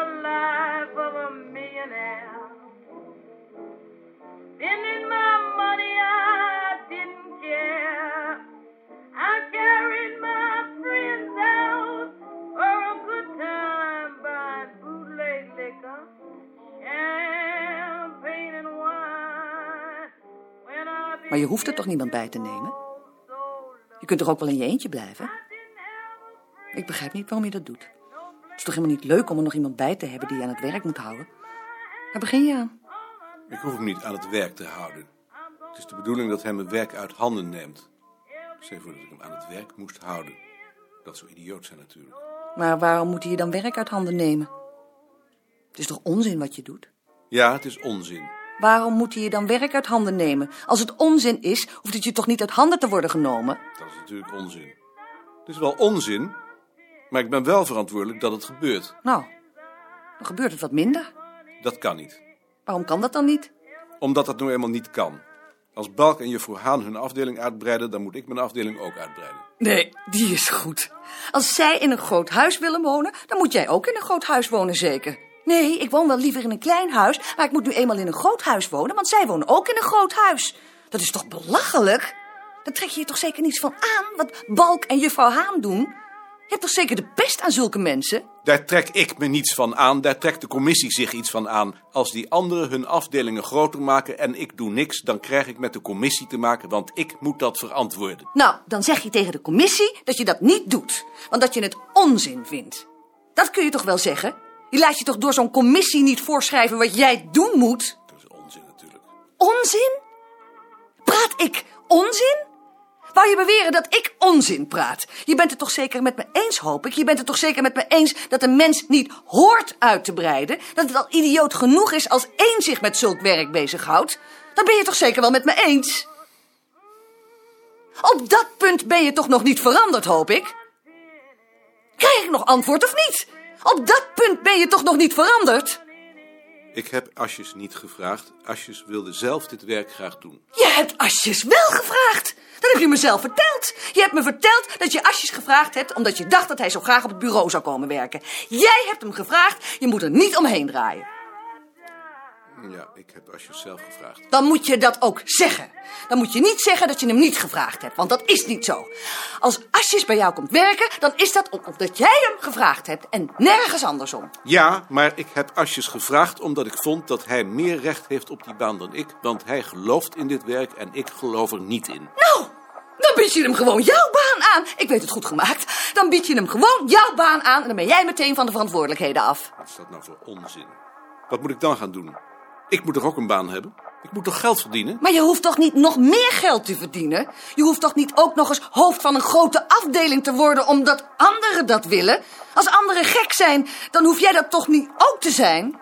the life of a millionaire. Spending my money, I didn't care. I carried my friends out for a good time by bootleg liquor, champagne and wine. Maar je hoeft er toch niemand bij te nemen? Je kunt toch ook wel in je eentje blijven? Ik begrijp niet waarom je dat doet. Het is toch helemaal niet leuk om er nog iemand bij te hebben die je aan het werk moet houden? Waar begin je aan? Ik hoef hem niet aan het werk te houden. Het is de bedoeling dat hij mijn werk uit handen neemt. Stel voor dat ik hem aan het werk moest houden. Dat zou idioot zijn natuurlijk. Maar waarom moet hij je dan werk uit handen nemen? Het is toch onzin wat je doet? Ja, het is onzin. Waarom moet hij je dan werk uit handen nemen? Als het onzin is, hoeft het je toch niet uit handen te worden genomen? Dat is natuurlijk onzin. Het is wel onzin, maar ik ben wel verantwoordelijk dat het gebeurt. Nou, dan gebeurt het wat minder. Dat kan niet. Waarom kan dat dan niet? Omdat dat nou eenmaal niet kan. Als Balk en juffrouw Haan hun afdeling uitbreiden, dan moet ik mijn afdeling ook uitbreiden. Nee, die is goed. Als zij in een groot huis willen wonen, dan moet jij ook in een groot huis wonen, zeker. Nee, ik woon wel liever in een klein huis, maar ik moet nu eenmaal in een groot huis wonen, want zij wonen ook in een groot huis. Dat is toch belachelijk? Daar trek je je toch zeker niets van aan, wat Balk en juffrouw Haan doen? Je hebt toch zeker de pest aan zulke mensen? Daar trek ik me niets van aan, daar trekt de commissie zich iets van aan. Als die anderen hun afdelingen groter maken en ik doe niks, dan krijg ik met de commissie te maken, want ik moet dat verantwoorden. Nou, dan zeg je tegen de commissie dat je dat niet doet, want dat je het onzin vindt. Dat kun je toch wel zeggen? Je laat je toch door zo'n commissie niet voorschrijven wat jij doen moet? Dat is onzin natuurlijk. Onzin? Praat ik onzin? Wou je beweren dat ik onzin praat? Je bent het toch zeker met me eens, hoop ik? Je bent het toch zeker met me eens dat een mens niet hoort uit te breiden? Dat het al idioot genoeg is als één zich met zulk werk bezighoudt? Dan ben je toch zeker wel met me eens? Op dat punt ben je toch nog niet veranderd, hoop ik? Krijg ik nog antwoord of niet? Op dat punt ben je toch nog niet veranderd? Ik heb Asjes niet gevraagd. Asjes wilde zelf dit werk graag doen. Je hebt Asjes wel gevraagd. Dat heb je mezelf verteld. Je hebt me verteld dat je Asjes gevraagd hebt omdat je dacht dat hij zo graag op het bureau zou komen werken. Jij hebt hem gevraagd, je moet er niet omheen draaien. Ja, ik heb Asjes zelf gevraagd. Dan moet je dat ook zeggen. Dan moet je niet zeggen dat je hem niet gevraagd hebt, want dat is niet zo. Als Asjes bij jou komt werken, dan is dat omdat jij hem gevraagd hebt en nergens andersom. Ja, maar ik heb Asjes gevraagd omdat ik vond dat hij meer recht heeft op die baan dan ik. Want hij gelooft in dit werk en ik geloof er niet in. Nou, dan bied je hem gewoon jouw baan aan. Ik weet het goed gemaakt. Dan bied je hem gewoon jouw baan aan en dan ben jij meteen van de verantwoordelijkheden af. Wat is dat nou voor onzin? Wat moet ik dan gaan doen? Ik moet toch ook een baan hebben? Ik moet toch geld verdienen? Maar je hoeft toch niet nog meer geld te verdienen? Je hoeft toch niet ook nog eens hoofd van een grote afdeling te worden omdat anderen dat willen? Als anderen gek zijn, dan hoef jij dat toch niet ook te zijn?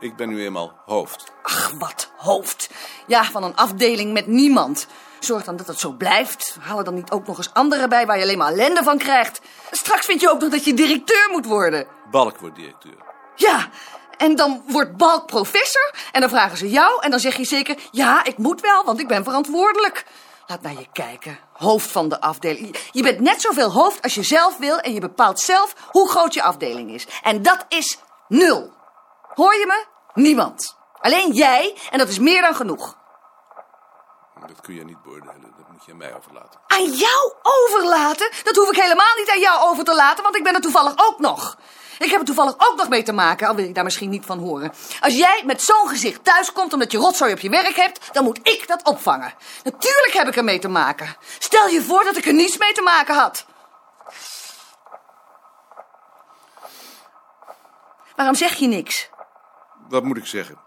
Ik ben nu eenmaal hoofd. Ach, wat hoofd. Ja, van een afdeling met niemand. Zorg dan dat het zo blijft. Haal er dan niet ook nog eens anderen bij waar je alleen maar ellende van krijgt. Straks vind je ook nog dat je directeur moet worden. Balk wordt directeur. Ja, en dan wordt Balk professor en dan vragen ze jou en dan zeg je zeker... ja, ik moet wel, want ik ben verantwoordelijk. Laat naar je kijken. Hoofd van de afdeling. Je bent net zoveel hoofd als je zelf wil en je bepaalt zelf hoe groot je afdeling is. En dat is nul. Hoor je me? Niemand. Alleen jij en dat is meer dan genoeg. Dat kun je niet beoordelen, dat moet je aan mij overlaten. Aan jou overlaten? Dat hoef ik helemaal niet aan jou over te laten, want ik ben er toevallig ook nog. Ik heb er toevallig ook nog mee te maken, al wil je daar misschien niet van horen. Als jij met zo'n gezicht thuiskomt omdat je rotzooi op je werk hebt, dan moet ik dat opvangen. Natuurlijk heb ik er mee te maken. Stel je voor dat ik er niets mee te maken had. Waarom zeg je niks? Wat moet ik zeggen?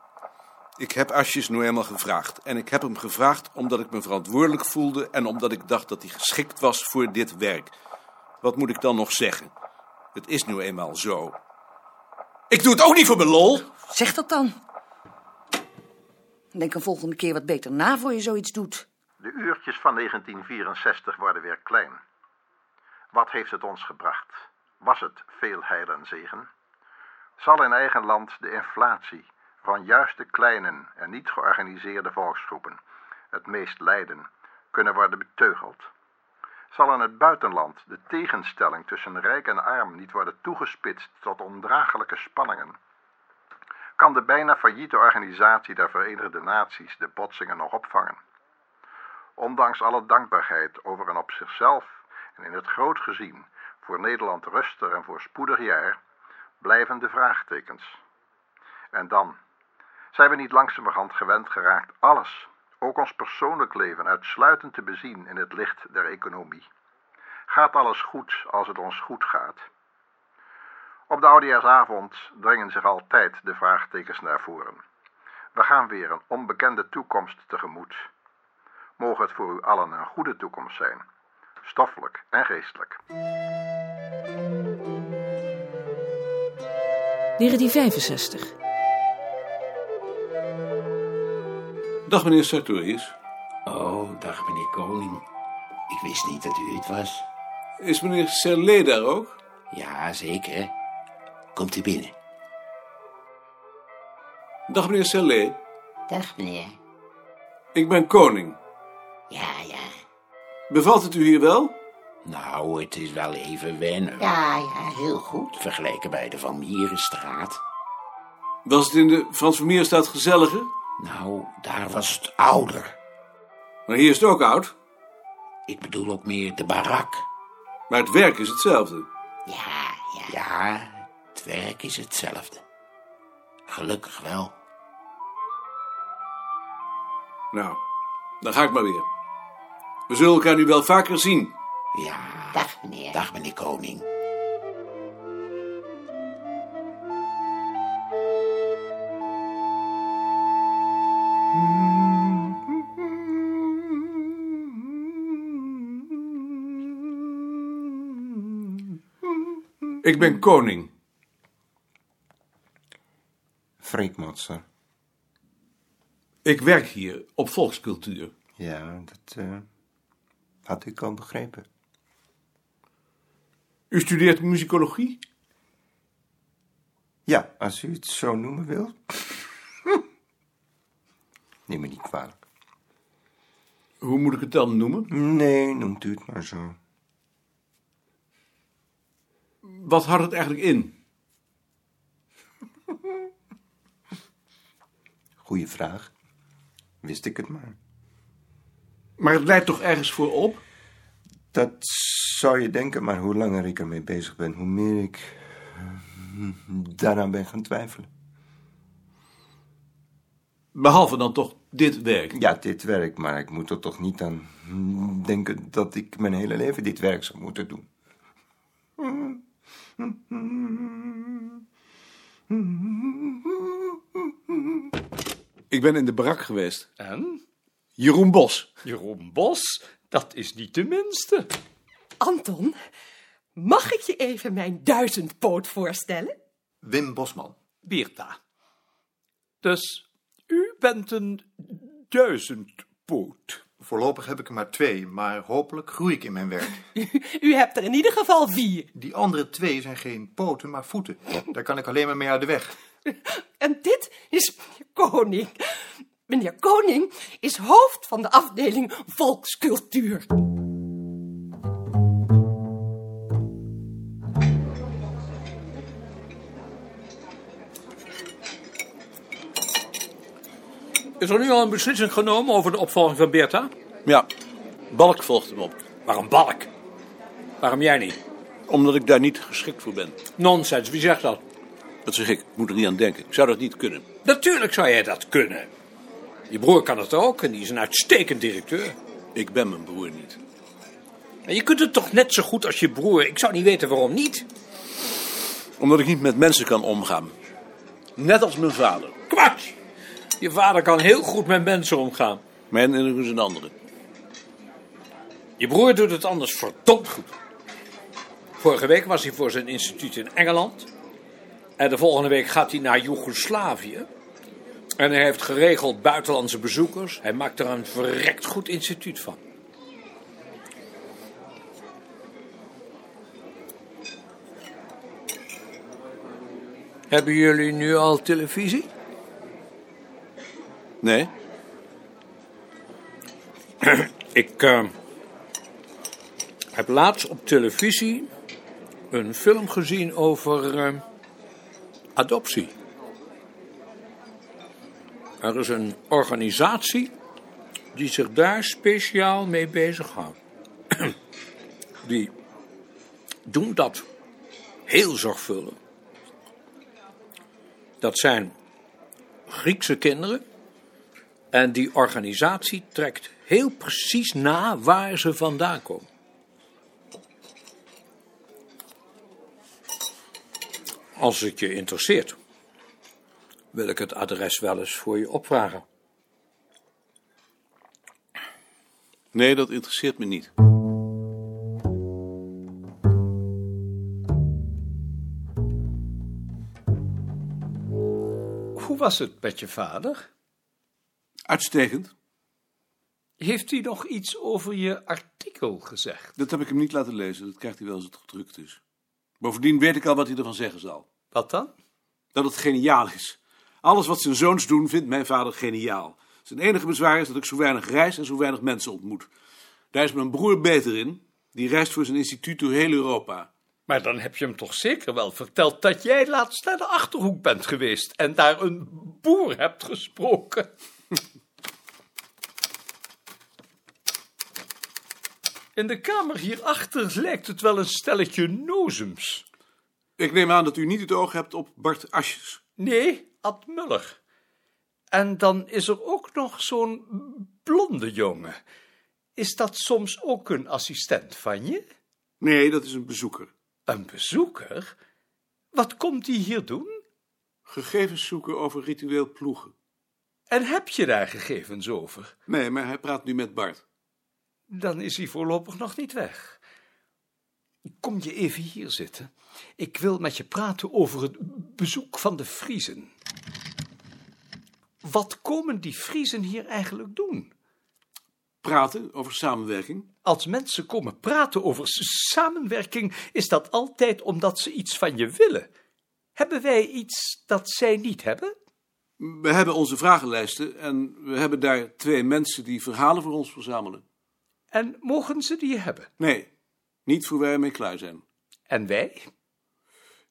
Ik heb Asjes nu eenmaal gevraagd. En ik heb hem gevraagd omdat ik me verantwoordelijk voelde en omdat ik dacht dat hij geschikt was voor dit werk. Wat moet ik dan nog zeggen? Het is nu eenmaal zo. Ik doe het ook niet voor mijn lol. Zeg dat dan. Denk een volgende keer wat beter na voor je zoiets doet. De uurtjes van 1964 worden weer klein. Wat heeft het ons gebracht? Was het veel heil en zegen? Zal in eigen land de inflatie van juist de kleine en niet georganiseerde volksgroepen het meest lijden kunnen worden beteugeld? Zal in het buitenland de tegenstelling tussen rijk en arm niet worden toegespitst tot ondraaglijke spanningen? Kan de bijna failliete organisatie der Verenigde Naties de botsingen nog opvangen? Ondanks alle dankbaarheid over een op zichzelf en in het groot gezien voor Nederland rustig en voorspoedig jaar, blijven de vraagtekens. En dan zijn we niet langzamerhand gewend geraakt alles, ook ons persoonlijk leven uitsluitend te bezien in het licht der economie. Gaat alles goed als het ons goed gaat? Op de oudejaarsavond dringen zich altijd de vraagtekens naar voren. We gaan weer een onbekende toekomst tegemoet. Mogen het voor u allen een goede toekomst zijn, stoffelijk en geestelijk. 1965. Dag meneer Sartorius. Oh, dag meneer Koning. Ik wist niet dat u het was. Is meneer Serlet daar ook? Ja, zeker. Komt u binnen. Dag meneer Serlet. Dag meneer. Ik ben koning. Ja, ja. Bevalt het u hier wel? Nou, het is wel even wennen. Ja, ja, heel goed. Vergeleken bij de Van Mierenstraat. Was het in de Frans Vermeerstraat gezelliger? Nou, daar was het ouder. Maar hier is het ook oud. Ik bedoel ook meer de barak. Maar het werk is hetzelfde. Ja, ja. Ja, het werk is hetzelfde. Gelukkig wel. Nou, dan ga ik maar weer. We zullen elkaar nu wel vaker zien. Ja. Dag meneer. Dag meneer Koning. Ik ben koning. Freek Matser. Ik werk hier op volkscultuur. Ja, dat eh, had ik al begrepen. U studeert muzikologie? Ja, als u het zo noemen wilt. Neem me niet kwalijk. Hoe moet ik het dan noemen? Nee, noemt u het maar zo. Wat houdt het eigenlijk in? Goeie vraag. Wist ik het maar. Maar het leidt toch ergens voor op? Dat zou je denken, maar hoe langer ik ermee bezig ben, hoe meer ik eh, daaraan ben gaan twijfelen. Behalve dan toch dit werk. Ja, dit werk, maar ik moet er toch niet aan denken dat ik mijn hele leven dit werk zou moeten doen. Ik ben in de barak geweest. En? Jeroen Bos. Jeroen Bos, dat is niet de minste. Anton, mag ik je even mijn duizendpoot voorstellen? Wim Bosman. Beerta. Dus u bent een duizendpoot. Voorlopig heb ik er maar twee, maar hopelijk groei ik in mijn werk. U hebt er in ieder geval vier. Die andere twee zijn geen poten, maar voeten. Daar kan ik alleen maar mee uit de weg. En dit is meneer Koning. Meneer Koning is hoofd van de afdeling volkscultuur. Is er nu al een beslissing genomen over de opvolging van Beerta? Ja, Balk volgt hem op. Waarom Balk? Waarom jij niet? Omdat ik daar niet geschikt voor ben. Nonsens, wie zegt dat? Dat zeg ik, ik moet er niet aan denken. Ik zou dat niet kunnen. Natuurlijk zou jij dat kunnen. Je broer kan het ook en die is een uitstekend directeur. Ik ben mijn broer niet. Je kunt het toch net zo goed als je broer. Ik zou niet weten waarom niet. Omdat ik niet met mensen kan omgaan. Net als mijn vader. Kwats! Je vader kan heel goed met mensen omgaan. Mijn indruk is een andere. Je broer doet het anders verdomd goed. Vorige week was hij voor zijn instituut in Engeland. En de volgende week gaat hij naar Joegoslavië. En hij heeft geregeld buitenlandse bezoekers. Hij maakt er een verrekt goed instituut van. Hebben jullie nu al televisie? Nee? Ik eh, heb laatst op televisie een film gezien over eh, adoptie. Er is een organisatie die zich daar speciaal mee bezighoudt. Die doen dat heel zorgvuldig. Dat zijn Griekse kinderen En die organisatie trekt heel precies na waar ze vandaan komen. Als het je interesseert, wil ik het adres wel eens voor je opvragen. Nee, dat interesseert me niet. Hoe was het met je vader? Uitstekend. Heeft hij nog iets over je artikel gezegd? Dat heb ik hem niet laten lezen. Dat krijgt hij wel als het gedrukt is. Bovendien weet ik al wat hij ervan zeggen zal. Wat dan? Dat het geniaal is. Alles wat zijn zoons doen, vindt mijn vader geniaal. Zijn enige bezwaar is dat ik zo weinig reis en zo weinig mensen ontmoet. Daar is mijn broer beter in. Die reist voor zijn instituut door heel Europa. Maar dan heb je hem toch zeker wel verteld dat jij laatst naar de Achterhoek bent geweest en daar een boer hebt gesproken. In de kamer hierachter lijkt het wel een stelletje nozems. Ik neem aan dat u niet het oog hebt op Bart Asjes. Nee, Ad Muller. En dan is er ook nog zo'n blonde jongen. Is dat soms ook een assistent van je? Nee, dat is een bezoeker. Een bezoeker? Wat komt die hier doen? Gegevens zoeken over ritueel ploegen. En heb je daar gegevens over? Nee, maar hij praat nu met Bart. Dan is hij voorlopig nog niet weg. Kom je even hier zitten. Ik wil met je praten over het bezoek van de Friezen. Wat komen die Friezen hier eigenlijk doen? Praten over samenwerking. Als mensen komen praten over samenwerking, is dat altijd omdat ze iets van je willen. Hebben wij iets dat zij niet hebben? We hebben onze vragenlijsten en we hebben daar twee mensen die verhalen voor ons verzamelen. En mogen ze die hebben? Nee, niet voor wij ermee klaar zijn. En wij?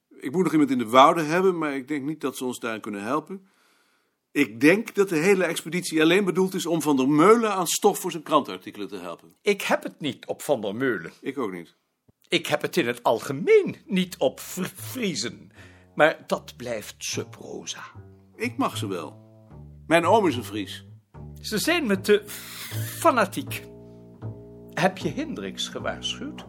Ik moet nog iemand in de wouden hebben, maar ik denk niet dat ze ons daar kunnen helpen. Ik denk dat de hele expeditie alleen bedoeld is om Van der Meulen aan stof voor zijn krantenartikelen te helpen. Ik heb het niet op Van der Meulen. Ik ook niet. Ik heb het in het algemeen niet op Friezen. Maar dat blijft subrosa. Ik mag ze wel. Mijn oom is een Fries. Ze zijn me te fanatiek. Heb je Hendricks gewaarschuwd?